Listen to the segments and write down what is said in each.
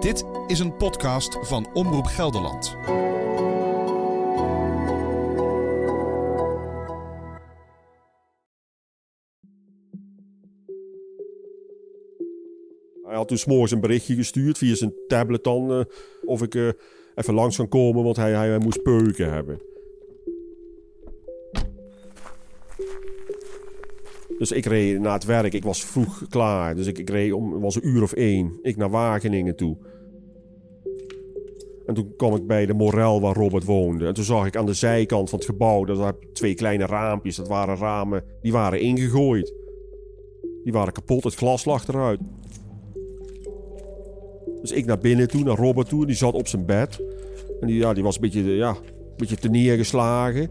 Dit is een podcast van Omroep Gelderland. Hij had toen s'morgens een berichtje gestuurd via zijn tablet dan eh, of ik eh, even langs kan komen, want hij, hij, hij moest peuken hebben. Dus ik reed naar het werk. Ik was vroeg klaar. Dus ik, reed om, was een uur of één. Ik naar Wageningen toe. En toen kwam ik bij de Morel waar Robert woonde. En toen zag ik aan de zijkant van het gebouw... dat waren twee kleine raampjes. Dat waren ramen, die waren ingegooid. Die waren kapot, het glas lag eruit. Dus ik naar binnen toe, naar Robert toe. Die zat op zijn bed. En die, ja, die was een beetje, ja, een beetje te neergeslagen.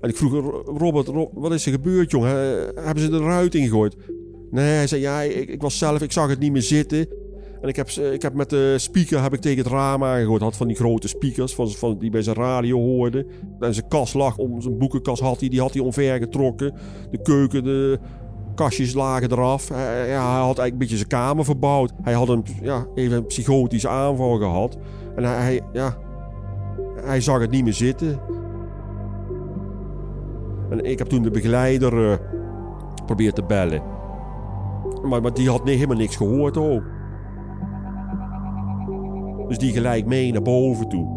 En ik vroeg, Robert, Rob, wat is er gebeurd, jongen? Hebben ze de ruit ingegooid? Nee, hij zei, ja, ik, ik, was zelf, ik zag het niet meer zitten. En ik heb, ik heb met de speaker heb ik tegen het raam aangegooid. Had van die grote speakers van, van, die bij zijn radio hoorden. En zijn kast lag, om zijn boekenkast had hij, die had hij omver getrokken. De keuken, de kastjes lagen eraf. Hij, ja, hij had eigenlijk een beetje zijn kamer verbouwd. Hij had een, ja, even een psychotische aanval gehad. En hij ja, hij zag het niet meer zitten. En ik heb toen de begeleider uh, geprobeerd te bellen. Maar, maar die had nee, helemaal niks gehoord ook. Dus die gelijk mee naar boven toe.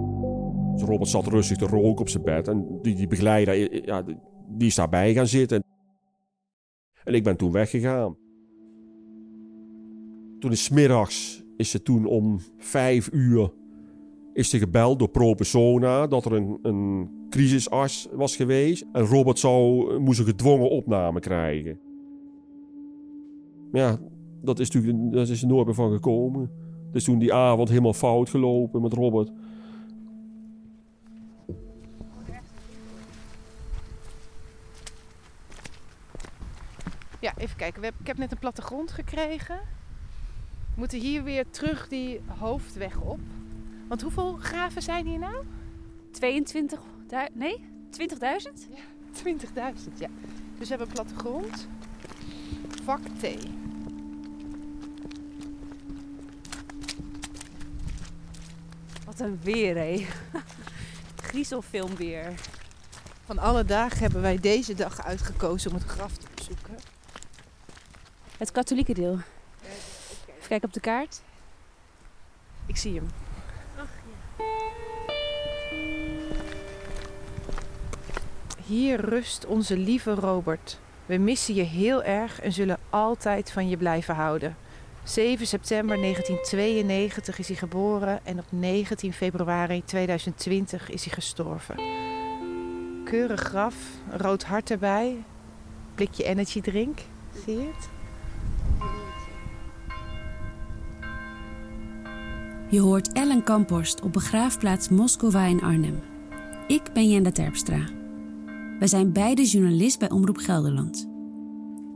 Dus Robert zat rustig te roken op zijn bed. En die, die begeleider, ja, die is daarbij gaan zitten. En ik ben toen weggegaan. Toen is middags is ze toen om vijf uur is er gebeld door Pro Persona dat er een, een crisisarts was geweest. En Robert zou, moest een gedwongen opname krijgen. Ja, dat is natuurlijk dat is er nooit meer van gekomen. Dus toen die avond helemaal fout gelopen met Robert. Ja, even kijken. ik heb net een plattegrond gekregen. We moeten hier weer terug die hoofdweg op. Want hoeveel graven zijn hier nou? 22, nee, 20.000? Ja, 20.000, ja. Dus we hebben plattegrond. Vak T. Wat een weer, hé. Griezelfilm weer. Van alle dagen hebben wij deze dag uitgekozen om het graf te bezoeken. Het katholieke deel. Even kijken op de kaart. Ik zie hem. Hier rust onze lieve Robert. We missen je heel erg en zullen altijd van je blijven houden. 7 september 1992 is hij geboren en op 19 februari 2020 is hij gestorven. Keurig graf, rood hart erbij, blikje energy drink. Zie je het? Je hoort Ellen Kamphorst op begraafplaats Moskova in Arnhem. Ik ben Jenda Terpstra. We zijn beide journalist bij Omroep Gelderland.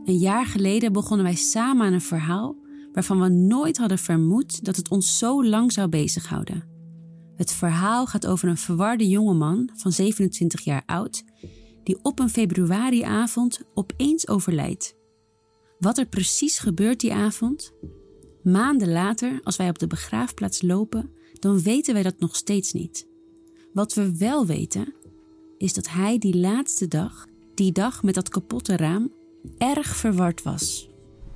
Een jaar geleden begonnen wij samen aan een verhaal waarvan we nooit hadden vermoed dat het ons zo lang zou bezighouden. Het verhaal gaat over een verwarde jongeman van 27 jaar oud die op een februariavond opeens overlijdt. Wat er precies gebeurt die avond? Maanden later, als wij op de begraafplaats lopen, dan weten wij dat nog steeds niet. Wat we wel weten, is dat hij die laatste dag, die dag met dat kapotte raam, erg verward was.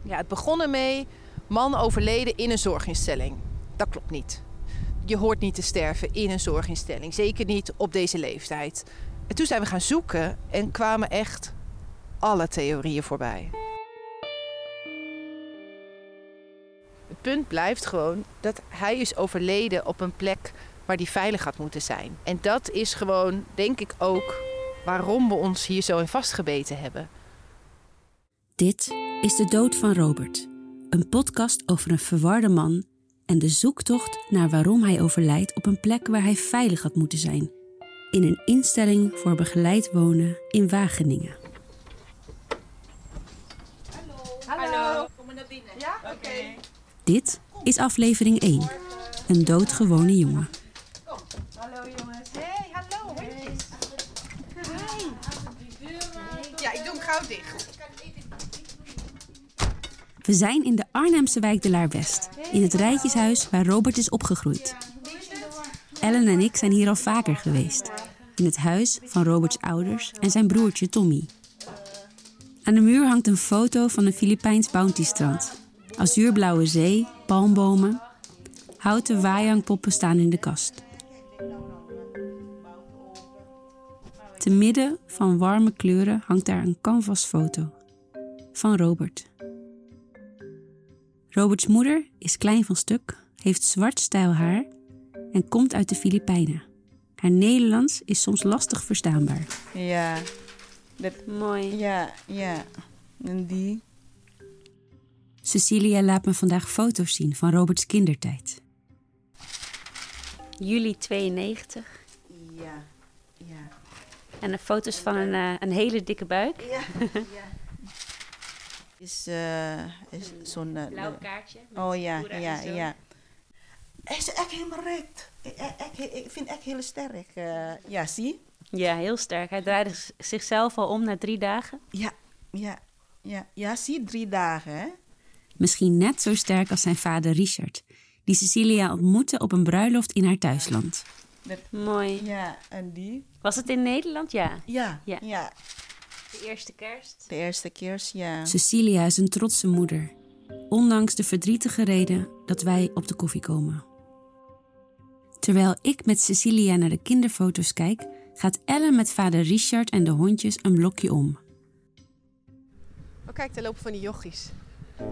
Ja, het begon ermee, man overleden in een zorginstelling. Dat klopt niet. Je hoort niet te sterven in een zorginstelling, zeker niet op deze leeftijd. En toen zijn we gaan zoeken en kwamen echt alle theorieën voorbij. Het punt blijft gewoon dat hij is overleden op een plek waar die veilig had moeten zijn. En dat is gewoon, denk ik ook, waarom we ons hier zo in vastgebeten hebben. Dit is De Dood van Robert, een podcast over een verwarde man en de zoektocht naar waarom hij overlijdt op een plek waar hij veilig had moeten zijn. In een instelling voor begeleid wonen in Wageningen. Hallo. Hallo. Kom maar naar binnen. Ja? Oké. Dit is aflevering 1. Een doodgewone jongen. Hallo jongens. Hey, hallo. Hey. Ja, ik doe hem gauw dicht. We zijn in de Arnhemse wijk de Laar-West, in het rijtjeshuis waar Robert is opgegroeid. Ellen en ik zijn hier al vaker geweest, in het huis van Roberts ouders en zijn broertje Tommy. Aan de muur hangt een foto van een Filipijns bountystrand. Azuurblauwe zee, palmbomen. Houten waaihangpoppen staan in de kast. Te midden van warme kleuren hangt daar een canvasfoto van Robert. Roberts moeder is klein van stuk, heeft zwart stijl haar en komt uit de Filipijnen. Haar Nederlands is soms lastig verstaanbaar. Ja, Mooi. ja, ja. En die? Cecilia laat me vandaag foto's zien van Roberts kindertijd. Juli 92. Ja, ja. En de foto's van een, eh, een hele dikke buik. Ja, ja. Is, eh is zo'n... eh, Blauw kaartje. oh ja, ja, zo. ja. Hij is echt helemaal recht. Ik, ik, ik vind echt heel sterk. eh, ja, zie? Ja, heel sterk. Hij draaide zichzelf al om na drie dagen. Ja, ja, ja. Ja, zie, drie dagen, hè? Misschien net zo sterk als zijn vader Richard, die Cecilia ontmoette op een bruiloft in haar thuisland. Mooi. Ja, en die? Was het in Nederland? Ja. Ja, Ja. ja. De eerste kerst. De eerste keer, ja. Cecilia is een trotse moeder, ondanks de verdrietige reden dat wij op de koffie komen. Terwijl ik met Cecilia naar de kinderfoto's kijk, gaat Ellen met vader Richard en de hondjes een blokje om. Oh, kijk, daar lopen van die jochies.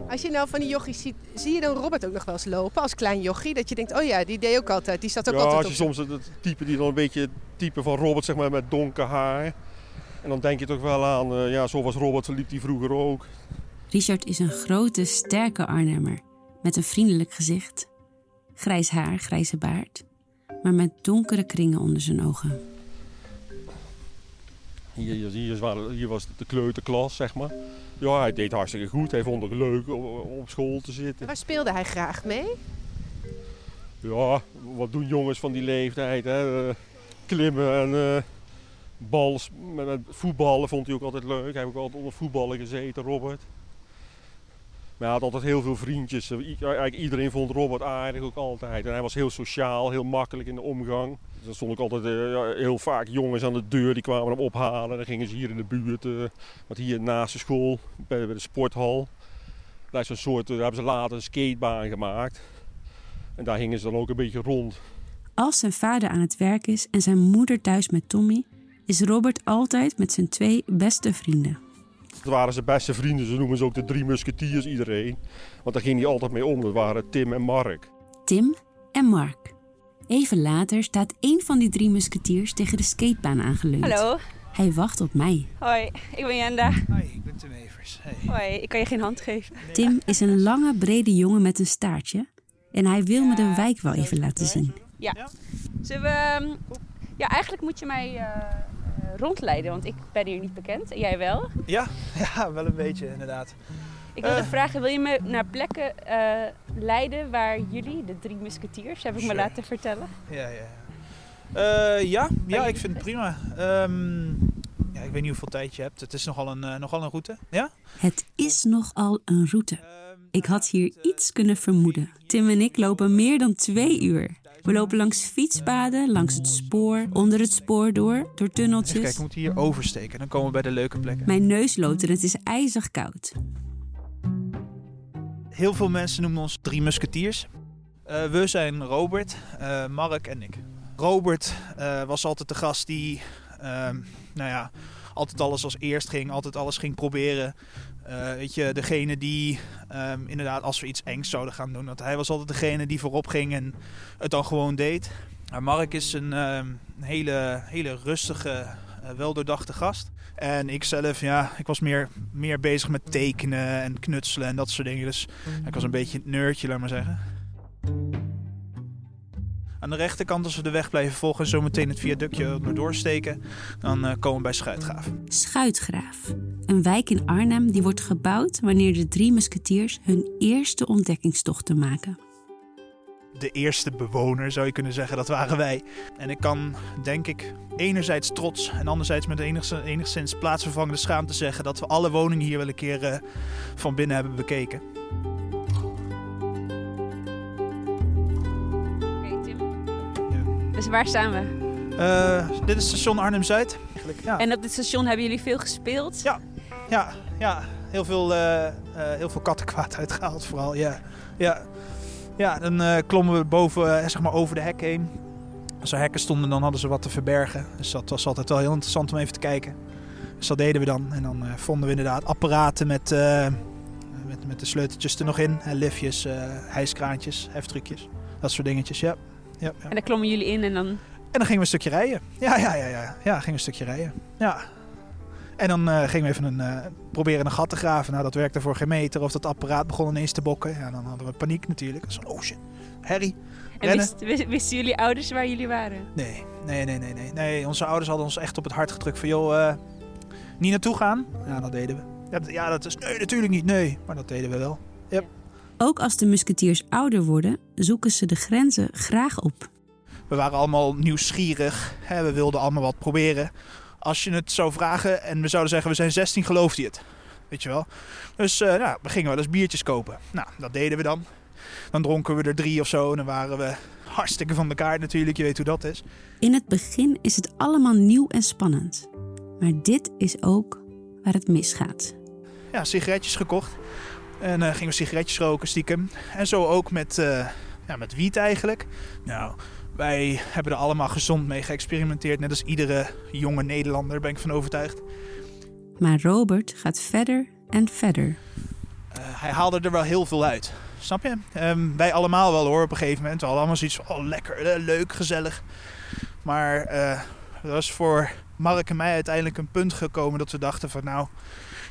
Als je nou van die jochies ziet, zie je dan Robert ook nog wel eens lopen als klein jochie? Dat je denkt, oh ja, die deed ook altijd. Die zat ook ja, altijd als op je soms het, het type die dan een beetje het type van Robert zeg maar met donker haar. En dan denk je toch wel aan, eh, ja, zo was Robert, liep hij vroeger ook. Richard is een grote, sterke Arnhemmer met een vriendelijk gezicht. Grijs haar, grijze baard, maar met donkere kringen onder zijn ogen. Hier, hier, waren- hier was de kleuterklas, zeg maar. Ja, hij deed hartstikke goed. Hij vond het leuk om op school te zitten. Waar speelde hij graag mee? Ja, wat doen jongens van die leeftijd? Hè? Eh, Klimmen en eh bals, met, voetballen vond hij ook altijd leuk. Hij heeft ook altijd onder voetballen gezeten, Robert. Maar hij had altijd heel veel vriendjes. Eigenlijk iedereen vond Robert aardig ook altijd. En hij was heel sociaal, heel makkelijk in de omgang. Dus er stonden ook altijd eh, heel vaak jongens aan de deur die kwamen hem ophalen. Dan gingen ze hier in de buurt, eh wat hier naast de school, bij, de sporthal. Daar, is soort, eh, daar hebben ze later een skatebaan gemaakt. En daar hingen ze dan ook een beetje rond. Als zijn vader aan het werk is en zijn moeder thuis met Tommy, is Robert altijd met zijn twee beste vrienden. Dat waren zijn beste vrienden, ze noemen ze ook de drie musketiers iedereen. Want daar ging hij altijd mee om, dat waren Tim en Mark. Tim en Mark. Even later staat één van die drie musketiers tegen de skatebaan aangeleund. Hallo. Hij wacht op mij. Hoi, ik ben Jenda. Hoi, ik ben Tim Evers. Hey. Hoi, ik kan je geen hand geven. Tim is een lange, brede jongen met een staartje. En hij wil me de wijk wel even laten zien. Zullen we... Ja, eigenlijk moet je mij eh, eh, rondleiden, want ik ben hier niet bekend. En jij wel. Ja, ja, wel een beetje inderdaad. Ik wilde Eh. vragen, wil je me naar plekken eh, leiden waar jullie, de drie musketiers, heb ik me laten vertellen? Ja, ja. ja. Eh, ja, ja, ik vind het prima. Ehm, ja, ik weet niet hoeveel tijd je hebt. Het is nogal een, nogal een route. Ja? Het is nogal een route. Ehm, Ik had hier iets kunnen vermoeden. Tim en ik lopen meer dan twee uur. We lopen langs fietspaden, langs het spoor, onder het spoor door, door Even tunneltjes. we moeten hier oversteken. Dan komen we bij de leuke plekken. Mijn neus loopt en het is ijzig koud. Heel veel mensen noemen ons drie musketiers. Eh, we zijn Robert, eh, Mark en ik. Robert eh, was altijd de gast die, ehm, nou ja, altijd alles als eerst ging, altijd alles ging proberen. Eh, weet je, degene die ehm, inderdaad, als we iets engs zouden gaan doen, dat hij was altijd degene die voorop ging en het dan gewoon deed. Maar Mark is een ehm, hele, hele rustige, eh, weldoordachte gast. En ik zelf, ja, ik was meer, meer bezig met tekenen en knutselen en dat soort dingen. Dus ik was een beetje een nerdje, laat maar zeggen. Aan de rechterkant, als we de weg blijven volgen en zo meteen het viaductje er doorsteken, dan eh, komen we bij Schuitgraven. Schuitgraaf. Een wijk in Arnhem die wordt gebouwd wanneer de drie musketiers hun eerste ontdekkingstochten maken. de eerste bewoner, zou je kunnen zeggen. Dat waren wij. En ik kan, denk ik, enerzijds trots en anderzijds met enigszins, enigszins plaatsvervangende schaamte zeggen dat we alle woningen hier wel een keer eh, van binnen hebben bekeken. Dus waar staan we? Eh, dit is station Arnhem-Zuid. Ja. En op dit station hebben jullie veel gespeeld? Ja, ja, ja. Heel veel, eh, eh, heel veel kattenkwaad uitgehaald vooral, ja. Ja, ja dan klommen we boven, zeg maar over de hek heen. Als er hekken stonden, dan hadden ze wat te verbergen. Dus dat was altijd wel heel interessant om even te kijken. Dus dat deden we dan. En dan vonden we inderdaad apparaten met, met, met de sleuteltjes er nog in. En liftjes, eh hijskraantjes, heftrucjes. Dat soort dingetjes, ja. Ja. En daar klommen jullie in en dan... En dan gingen we een stukje rijden. Ja, ja, ja, ja. Ja, gingen we een stukje rijden. Ja. En dan eh, gingen we even een, eh, proberen een gat te graven. Nou, dat werkte voor geen meter. Of dat apparaat begon ineens te bokken. Ja, dan hadden we paniek natuurlijk. Zo, oh shit, Harry. En Rennen. wist- wist- wisten jullie ouders waar jullie waren? Nee, nee, nee, nee, nee. Nee, onze ouders hadden ons echt op het hart gedrukt van, joh, eh, niet naartoe gaan. Ja, dat deden we. Ja, dat- Ja, dat is, nee, natuurlijk niet, nee. Maar dat deden we wel. Ook als de musketiers ouder worden, zoeken ze de grenzen graag op. We waren allemaal nieuwsgierig. Hè? We wilden allemaal wat proberen. Als je het zou vragen en we zouden zeggen we zijn 16, geloofde je het. Weet je wel. Dus eh, nou, we gingen wel eens biertjes kopen. Nou, dat deden we dan. Dan dronken we er drie of zo en dan waren we hartstikke van de kaart natuurlijk. Je weet hoe dat is. In het begin is het allemaal nieuw en spannend. Maar dit is ook waar het misgaat. Ja, sigaretjes gekocht. En eh, gingen we sigaretjes roken stiekem. En zo ook met, eh, ja, met wiet eigenlijk. Nou, wij hebben er allemaal gezond mee geëxperimenteerd. Net als iedere jonge Nederlander ben ik van overtuigd. Maar Robert gaat verder en verder. Eh, hij haalde er wel heel veel uit. Snap je? Ehm, wij allemaal wel hoor op een gegeven moment. We hadden allemaal zoiets van, oh lekker, leuk, gezellig. Maar er was voor Mark en mij uiteindelijk een punt gekomen dat we dachten van nou,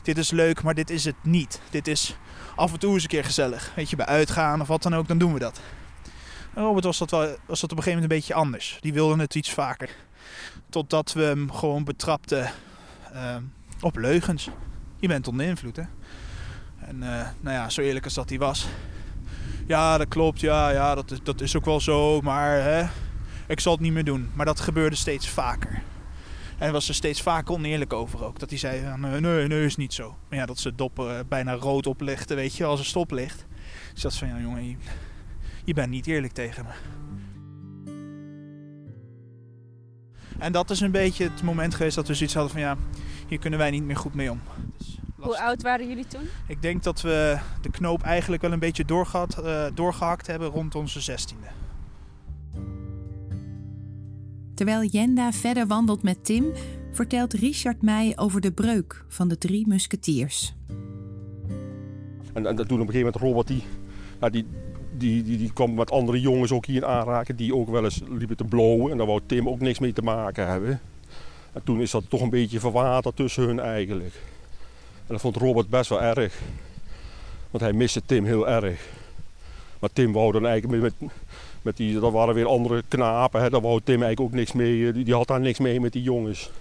dit is leuk, maar dit is het niet. Dit is af en toe eens een keer gezellig. Weet je, bij uitgaan of wat dan ook, dan doen we dat. En Robert was dat, wel, was dat op een gegeven moment een beetje anders. Die wilde het iets vaker. Totdat we hem gewoon betrapten ehm, op leugens. Je bent onder invloed, hè? En eh, nou ja, zo eerlijk als dat hij was. Ja, dat klopt. Ja, ja dat, is, dat is ook wel zo. Maar hè, ik zal het niet meer doen. Maar dat gebeurde steeds vaker. En hij was er steeds vaker oneerlijk over ook. Dat hij zei, van, nee, nee, nee, is niet zo. Maar ja, dat ze dop eh, bijna rood oplichten, weet je, als er stoplicht. Dus dat van, ja jongen, je, je bent niet eerlijk tegen me. En dat is een beetje het moment geweest dat we zoiets hadden van, ja, hier kunnen wij niet meer goed mee om. Dus Hoe oud waren jullie toen? Ik denk dat we de knoop eigenlijk wel een beetje doorgehad, eh, doorgehakt hebben rond onze zestiende. Terwijl Jenda verder wandelt met Tim, vertelt Richard mij over de breuk van de drie musketiers. En, en toen op een gegeven moment Robert, die, ja, die, die, die, die kwam met andere jongens ook hier aanraken. Die ook wel eens liepen te blowen. En daar wou Tim ook niks mee te maken hebben. En toen is dat toch een beetje verwaterd tussen hun eigenlijk. En dat vond Robert best wel erg. Want hij miste Tim heel erg. Maar Tim wou dan eigenlijk met, met, die, dat waren weer andere knapen. Hè, daar wou Tim eigenlijk ook niks mee. Die, die had daar niks mee met die jongens.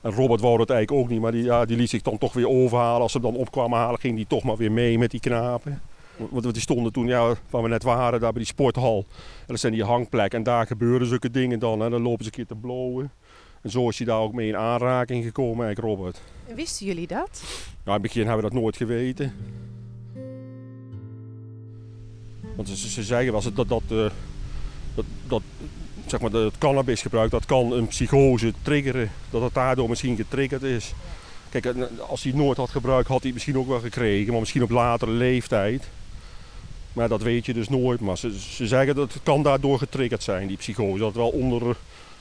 En Robert wou dat eigenlijk ook niet, maar die, ja, die liet zich dan toch weer overhalen. Als ze hem dan opkwamen halen, ging die toch maar weer mee met die knapen. Want die stonden toen, ja, waar we net waren, daar bij die sporthal. En dat zijn die hangplekken en daar gebeuren zulke dingen dan. En dan lopen ze een keer te blowen. En zo is hij daar ook mee in aanraking gekomen, eigenlijk Robert. En wisten jullie dat? Ja, in het begin hebben we dat nooit geweten. Want ze, ze zeggen wel dat, dat, eh, dat, dat zeg maar, het cannabisgebruik dat kan een psychose triggeren. Dat het daardoor misschien getriggerd is. Kijk, en als hij nooit had gebruikt, had hij het misschien ook wel gekregen. Maar misschien op latere leeftijd. Maar dat weet je dus nooit. Maar ze, ze zeggen dat het kan daardoor getriggerd zijn, die psychose. Dat het wel onder,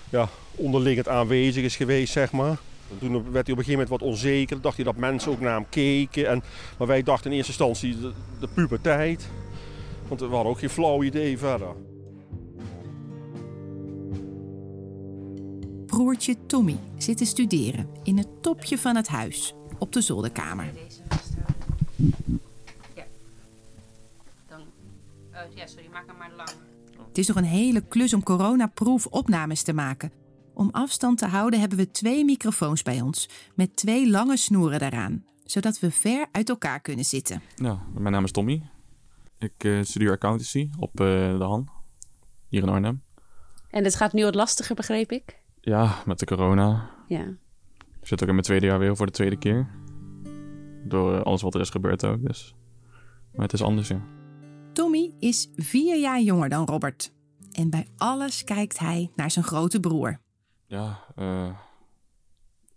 ja, onderliggend aanwezig is geweest, zeg maar. En toen werd hij op een gegeven moment wat onzeker. dacht hij dat mensen ook naar hem keken. En, maar wij dachten in eerste instantie de, de puberteit. Want we hadden ook geen flauw idee verder. Broertje Tommy zit te studeren in het topje van het huis, op de zolderkamer. Ja. Dan. Oh, ja, sorry, maak hem maar lang. Het is nog een hele klus om coronaproof opnames te maken. Om afstand te houden hebben we twee microfoons bij ons, met twee lange snoeren daaraan, zodat we ver uit elkaar kunnen zitten. Nou, mijn naam is Tommy. Ik uh, studeer accountancy op uh, de Han, hier in Arnhem. En het gaat nu wat lastiger, begreep ik? Ja, met de corona. Ja. Ik zit ook in mijn tweede jaar weer voor de tweede keer. Door alles wat er is gebeurd ook, dus... Maar het is anders, ja. Tommy is vier jaar jonger dan Robert. En bij alles kijkt hij naar zijn grote broer. Ja, uh,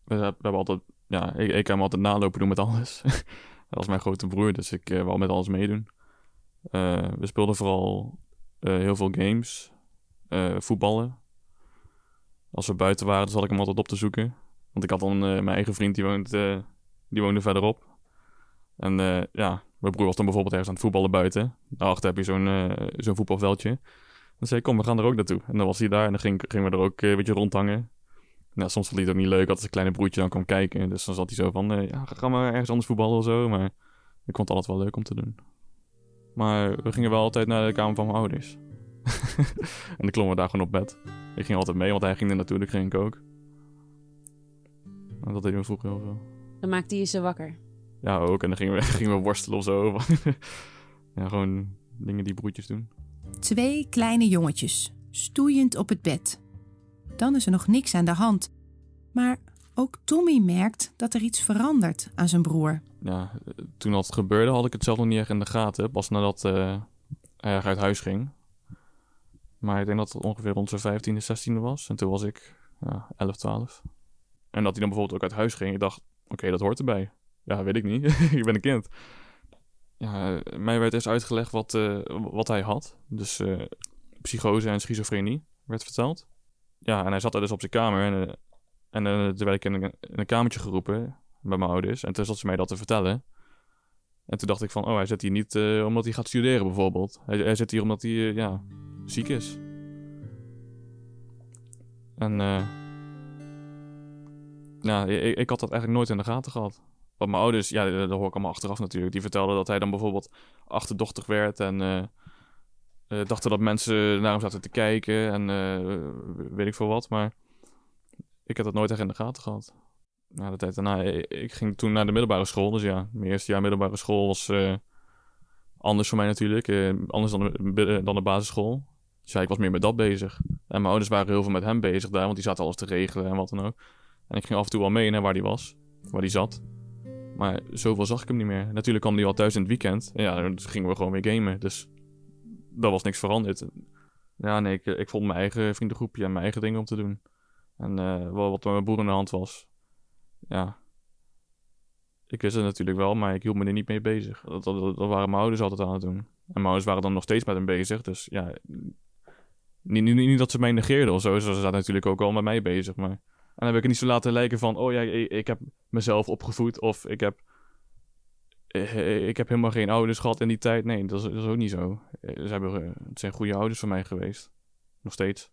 we, we, hebben altijd... Ja, ik, ik heb hem altijd nalopen doen met alles. dat was mijn grote broer, dus ik uh, wou met alles meedoen. Uh, we speelden vooral heel veel games. voetballen. Als we buiten waren, zat ik hem altijd op te zoeken. Want ik had dan mijn eigen vriend, die, woont, die woonde verderop. En ja, mijn broer was dan bijvoorbeeld ergens aan het voetballen buiten. Daarachter heb je zo'n zo'n voetbalveldje. Dan zei ik, kom, we gaan er ook naartoe. En dan was hij daar en dan ging, gingen we er ook een beetje rondhangen. Nou, soms vond hij het ook niet leuk als een kleine broertje dan kwam kijken. Dus dan zat hij zo van, ja, ga maar ergens anders voetballen of zo. Maar ik vond het altijd wel leuk om te doen. Maar we gingen wel altijd naar de kamer van mijn ouders. en dan klommen we daar gewoon op bed. Ik ging altijd mee, want hij ging er naartoe, dan ging ik ook. En dat deden we vroeger heel veel. Dan maakte hij je ze wakker? Ja, ook. En dan gingen we, gingen we worstelen of zo. ja, gewoon dingen die broertjes doen. Twee kleine jongetjes, stoeiend op het bed. Dan is er nog niks aan de hand. Maar ook Tommy merkt dat er iets verandert aan zijn broer. Ja, toen dat gebeurde had ik het zelf nog niet echt in de gaten. Pas nadat uh, hij uit huis ging. Maar ik denk dat het ongeveer rond zijn 15e, 16e was. En toen was ik ja, 11, 12. En dat hij dan bijvoorbeeld ook uit huis ging. Ik dacht, oké, dat hoort erbij. Ja, weet ik niet. ik ben een kind. Ja, mij werd eerst uitgelegd wat, uh, wat hij had. Dus uh, psychose en schizofrenie werd verteld. Ja, en hij zat er dus op zijn kamer. En, en toen werd ik in een, kamertje geroepen bij mijn ouders. En toen zat ze mij dat te vertellen. En toen dacht ik van, oh, hij zit hier niet omdat hij gaat studeren bijvoorbeeld. Hij, hij zit hier omdat hij, ja, ziek is. En, eh nou, ik, ik had dat eigenlijk nooit in de gaten gehad. Want mijn ouders, ja, dat hoor ik allemaal achteraf natuurlijk. Die vertelden dat hij dan bijvoorbeeld achterdochtig werd en dachten dat mensen naar hem zaten te kijken en weet ik veel wat. Maar ik heb dat nooit echt in de gaten gehad. Na de tijd daarna, ik ging toen naar de middelbare school. Dus ja, mijn eerste jaar middelbare school was anders voor mij natuurlijk. anders dan de, dan de basisschool. Dus ja, ik was meer met dat bezig. En mijn ouders waren heel veel met hem bezig daar, want die zaten alles te regelen en wat dan ook. En ik ging af en toe wel mee naar waar hij was, waar hij zat. Maar zoveel zag ik hem niet meer. Natuurlijk kwam hij al thuis in het weekend. En ja, dan gingen we gewoon weer gamen. Dus dat was niks veranderd. Ja, nee, ik, ik vond mijn eigen vriendengroepje en mijn eigen dingen om te doen. En uh, wat mijn broer in de hand was. Ja. Ik wist het natuurlijk wel, maar ik hield me er niet mee bezig. Dat, dat, waren mijn ouders altijd aan het doen. En mijn ouders waren dan nog steeds met hem bezig. Dus ja, niet, niet, niet dat ze mij negeerden of zo. Ze zaten natuurlijk ook al met mij bezig, maar... En dan heb ik het niet zo laten lijken van, oh ja, ik, heb mezelf opgevoed of ik heb, ik heb helemaal geen ouders gehad in die tijd. Nee, dat is, dat is ook niet zo. Ze hebben, het zijn goede ouders voor mij geweest. Nog steeds.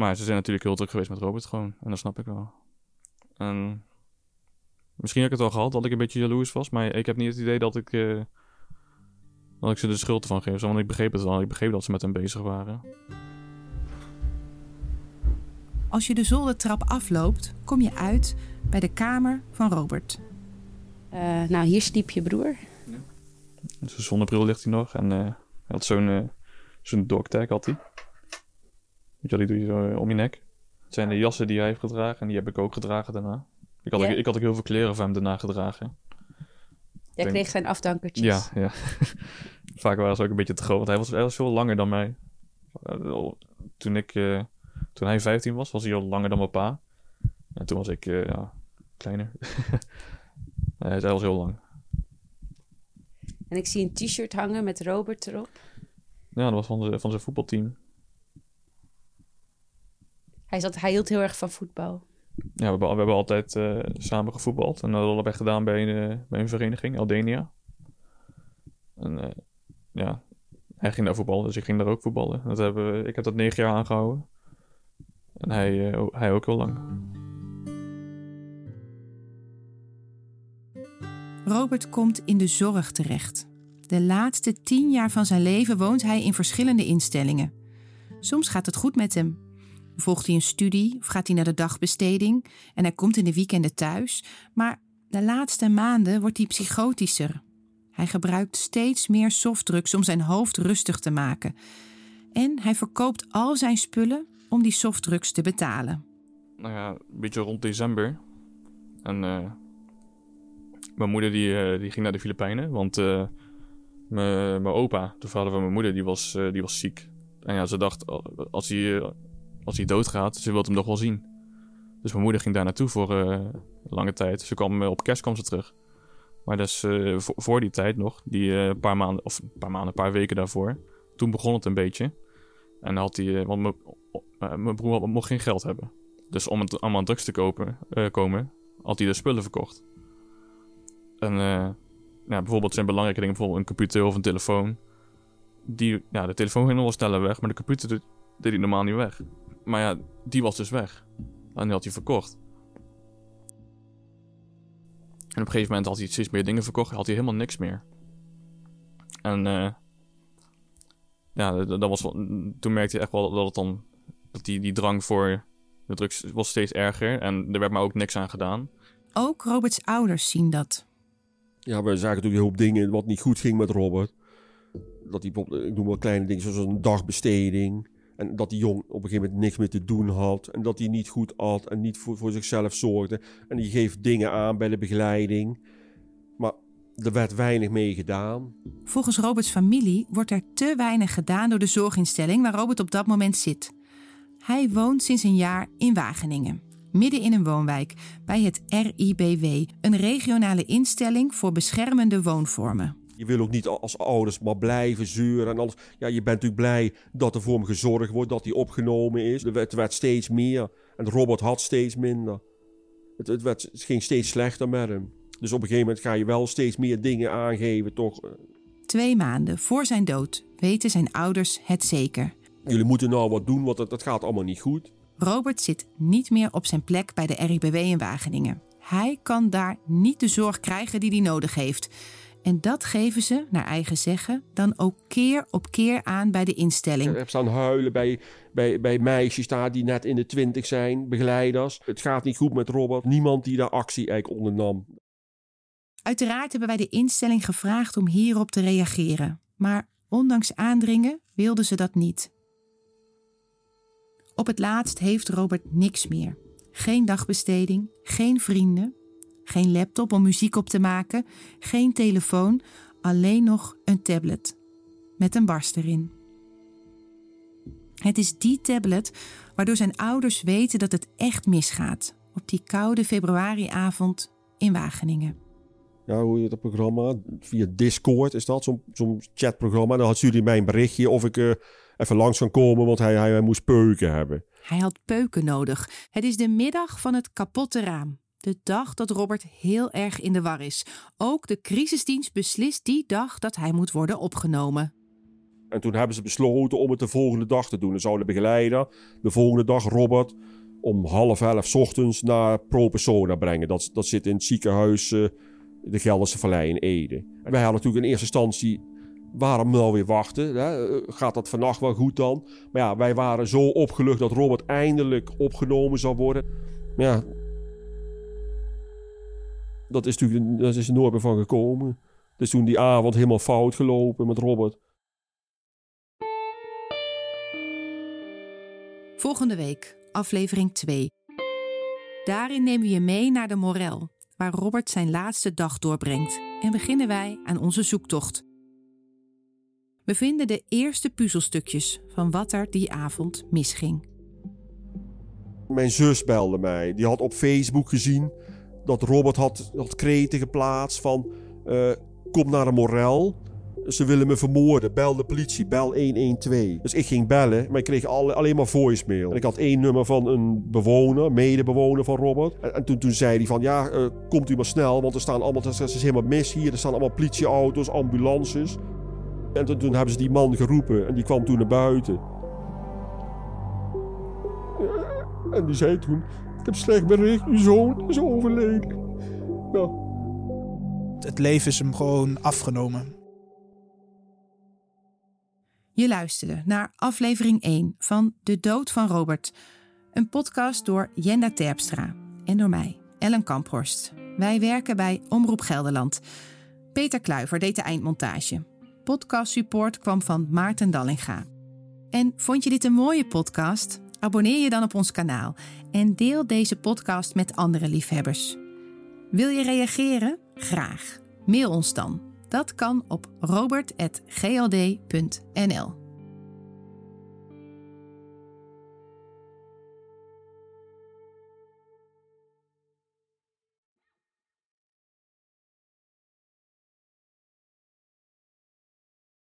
Maar ze zijn natuurlijk heel druk geweest met Robert gewoon. En dat snap ik wel. En misschien heb ik het al gehad dat ik een beetje jaloers was. Maar ik heb niet het idee dat ik, uh, dat ik ze de schuld ervan geef. Want ik begreep het wel. Ik begreep dat ze met hem bezig waren. Als je de zoldertrap afloopt, kom je uit bij de kamer van Robert. Uh, nou, hier sliep je broer. Ja. Zijn zonnebril ligt hij nog en uh, hij had zo'n uh, zo'n dogtag had hij. Weet je die doe je zo om je nek. Het zijn de jassen die hij heeft gedragen en die heb ik ook gedragen daarna. Ik had, ik had ook heel veel kleren van hem daarna gedragen. Jij kreeg zijn afdankertjes. Ja, ja. Vaak waren ze ook een beetje te groot, want hij was, hij was veel langer dan mij. Toen ik toen hij 15 was, was hij al langer dan mijn pa. En toen was ik uh, ja, kleiner. hij was heel lang. En ik zie een t-shirt hangen met Robert erop. Ja, dat was van, de, van zijn voetbalteam. Hij, zat, hij hield heel erg van voetbal. Ja, we hebben, we hebben altijd uh, samen gevoetbald. En dat hadden we gedaan bij een, uh, bij een vereniging, Aldenia. En uh, ja, hij ging daar voetballen, dus ik ging daar ook voetballen. Dat hebben we, ik heb dat negen jaar aangehouden. En hij, uh, hij ook heel lang. Robert komt in de zorg terecht. De laatste tien jaar van zijn leven woont hij in verschillende instellingen. Soms gaat het goed met hem. Volgt hij een studie of gaat hij naar de dagbesteding en hij komt in de weekenden thuis. Maar de laatste maanden wordt hij psychotischer. Hij gebruikt steeds meer softdrugs om zijn hoofd rustig te maken. En hij verkoopt al zijn spullen om die softdrugs te betalen. Nou ja, een beetje rond december. En eh, mijn moeder die, eh, die ging naar de Filipijnen, want eh, mijn opa, de vader van mijn moeder, die was, die was ziek. En ja, ze dacht, al- als hij, als hij doodgaat, ze wil hem nog wel zien. Dus mijn moeder ging daar naartoe voor een lange tijd. Ze kwam, eh, op kerst terug. Maar dus eh, voor, die tijd nog, die paar maanden, of een paar maanden, een paar weken daarvoor, toen begon het een beetje. En had hij, want mijn- broer mocht geen geld hebben. Dus om het allemaal drugs te kopen, komen, had hij de spullen verkocht. En bijvoorbeeld zijn belangrijke dingen, bijvoorbeeld een computer of een telefoon. Die, ja, de telefoon ging nog wel sneller weg, maar de computer deed hij normaal niet weg. Maar ja, die was dus weg. En die had hij verkocht. En op een gegeven moment had hij steeds meer dingen verkocht, had hij helemaal niks meer. En eh, ja, dat, dat was wel, toen merkte hij echt wel dat het dan, dat die, die drang voor de drugs was steeds erger. En er werd maar ook niks aan gedaan. Ook Roberts ouders zien dat. Ja, we zagen natuurlijk een hoop dingen wat niet goed ging met Robert. Dat hij, ik noem wel kleine dingen zoals een dagbesteding. En dat die jong op een gegeven moment niks meer te doen had. En dat hij niet goed at en niet voor, voor zichzelf zorgde. En die geeft dingen aan bij de begeleiding. Maar er werd weinig mee gedaan. Volgens Roberts familie wordt er te weinig gedaan door de zorginstelling waar Robert op dat moment zit. Hij woont sinds een jaar in Wageningen, midden in een woonwijk, bij het RIBW, een regionale instelling voor beschermende woonvormen. Je wil ook niet als ouders maar blijven zeuren en alles. Ja, je bent natuurlijk blij dat er voor hem gezorgd wordt, dat hij opgenomen is. Werd, het werd steeds meer en Robert had steeds minder. Het, het, werd, het ging steeds slechter met hem. Dus op een gegeven moment ga je wel steeds meer dingen aangeven, toch? Twee maanden voor zijn dood weten zijn ouders het zeker. Jullie moeten nou wat doen, want dat, dat gaat allemaal niet goed. Robert zit niet meer op zijn plek bij de RIBW in Wageningen. Hij kan daar niet de zorg krijgen die hij nodig heeft. En dat geven ze, naar eigen zeggen, dan ook keer op keer aan bij de instelling. Heb staan huilen bij, bij, bij meisjes daar die net in de twintig zijn, begeleiders. Het gaat niet goed met Robert. Niemand die daar actie eigenlijk ondernam. Uiteraard hebben wij de instelling gevraagd om hierop te reageren. Maar ondanks aandringen wilden ze dat niet. Op het laatst heeft Robert niks meer. Geen dagbesteding, geen vrienden, geen laptop om muziek op te maken, geen telefoon, alleen nog een tablet met een barst erin. Het is die tablet waardoor zijn ouders weten dat het echt misgaat op die koude februariavond in Wageningen. Ja, hoe heet dat programma? Via Discord is dat, zo'n chatprogramma. Dan had jullie mij een berichtje of ik eh, even langs kan komen, want hij, hij, hij moest peuken hebben. Hij had peuken nodig. Het is de middag van het kapotte raam. De dag dat Robert heel erg in de war is. Ook de crisisdienst beslist die dag dat hij moet worden opgenomen. En toen hebben ze besloten om het de volgende dag te doen. Dan zou de begeleider de volgende dag Robert om half elf ochtends naar Pro Persona brengen. Dat, dat zit in het ziekenhuis eh, de Gelderse Vallei in Ede. Wij hadden natuurlijk in eerste instantie, waarom nou weer wachten? Eh, Gaat dat vannacht wel goed dan? Maar ja, wij waren zo opgelucht dat Robert eindelijk opgenomen zou worden. Maar ja, dat is natuurlijk dat is er nooit meer van gekomen. Dus toen die avond helemaal fout gelopen met Robert. Volgende week, aflevering 2. Daarin nemen we je mee naar de Morel, waar Robert zijn laatste dag doorbrengt. En beginnen wij aan onze zoektocht. We vinden de eerste puzzelstukjes van wat er die avond misging. Mijn zus belde mij. Die had op Facebook gezien dat Robert had, had kreten geplaatst van... eh, kom naar de Morel. Ze willen me vermoorden. Bel de politie. Bel 112. Dus ik ging bellen, maar ik kreeg alle, alleen maar voicemail. En ik had één nummer van een bewoner, medebewoner van Robert. En, en toen, toen zei hij van, ja, eh, komt u maar snel, want er staan allemaal, het is helemaal mis hier. Er staan allemaal politieauto's, ambulances. En toen, toen hebben ze die man geroepen en die kwam toen naar buiten. En die zei toen, ik heb slecht bericht, uw zoon is overleden. Nou, Het leven is hem gewoon afgenomen. Je luisterde naar aflevering 1 van De Dood van Robert. Een podcast door Jenda Terpstra en door mij, Ellen Kamphorst. Wij werken bij Omroep Gelderland. Peter Kluiver deed de eindmontage. Podcast support kwam van Maarten Dallinga. En vond je dit een mooie podcast? Abonneer je dan op ons kanaal en deel deze podcast met andere liefhebbers. Wil je reageren? Graag. Mail ons dan. Dat kan op robert.gld.nl.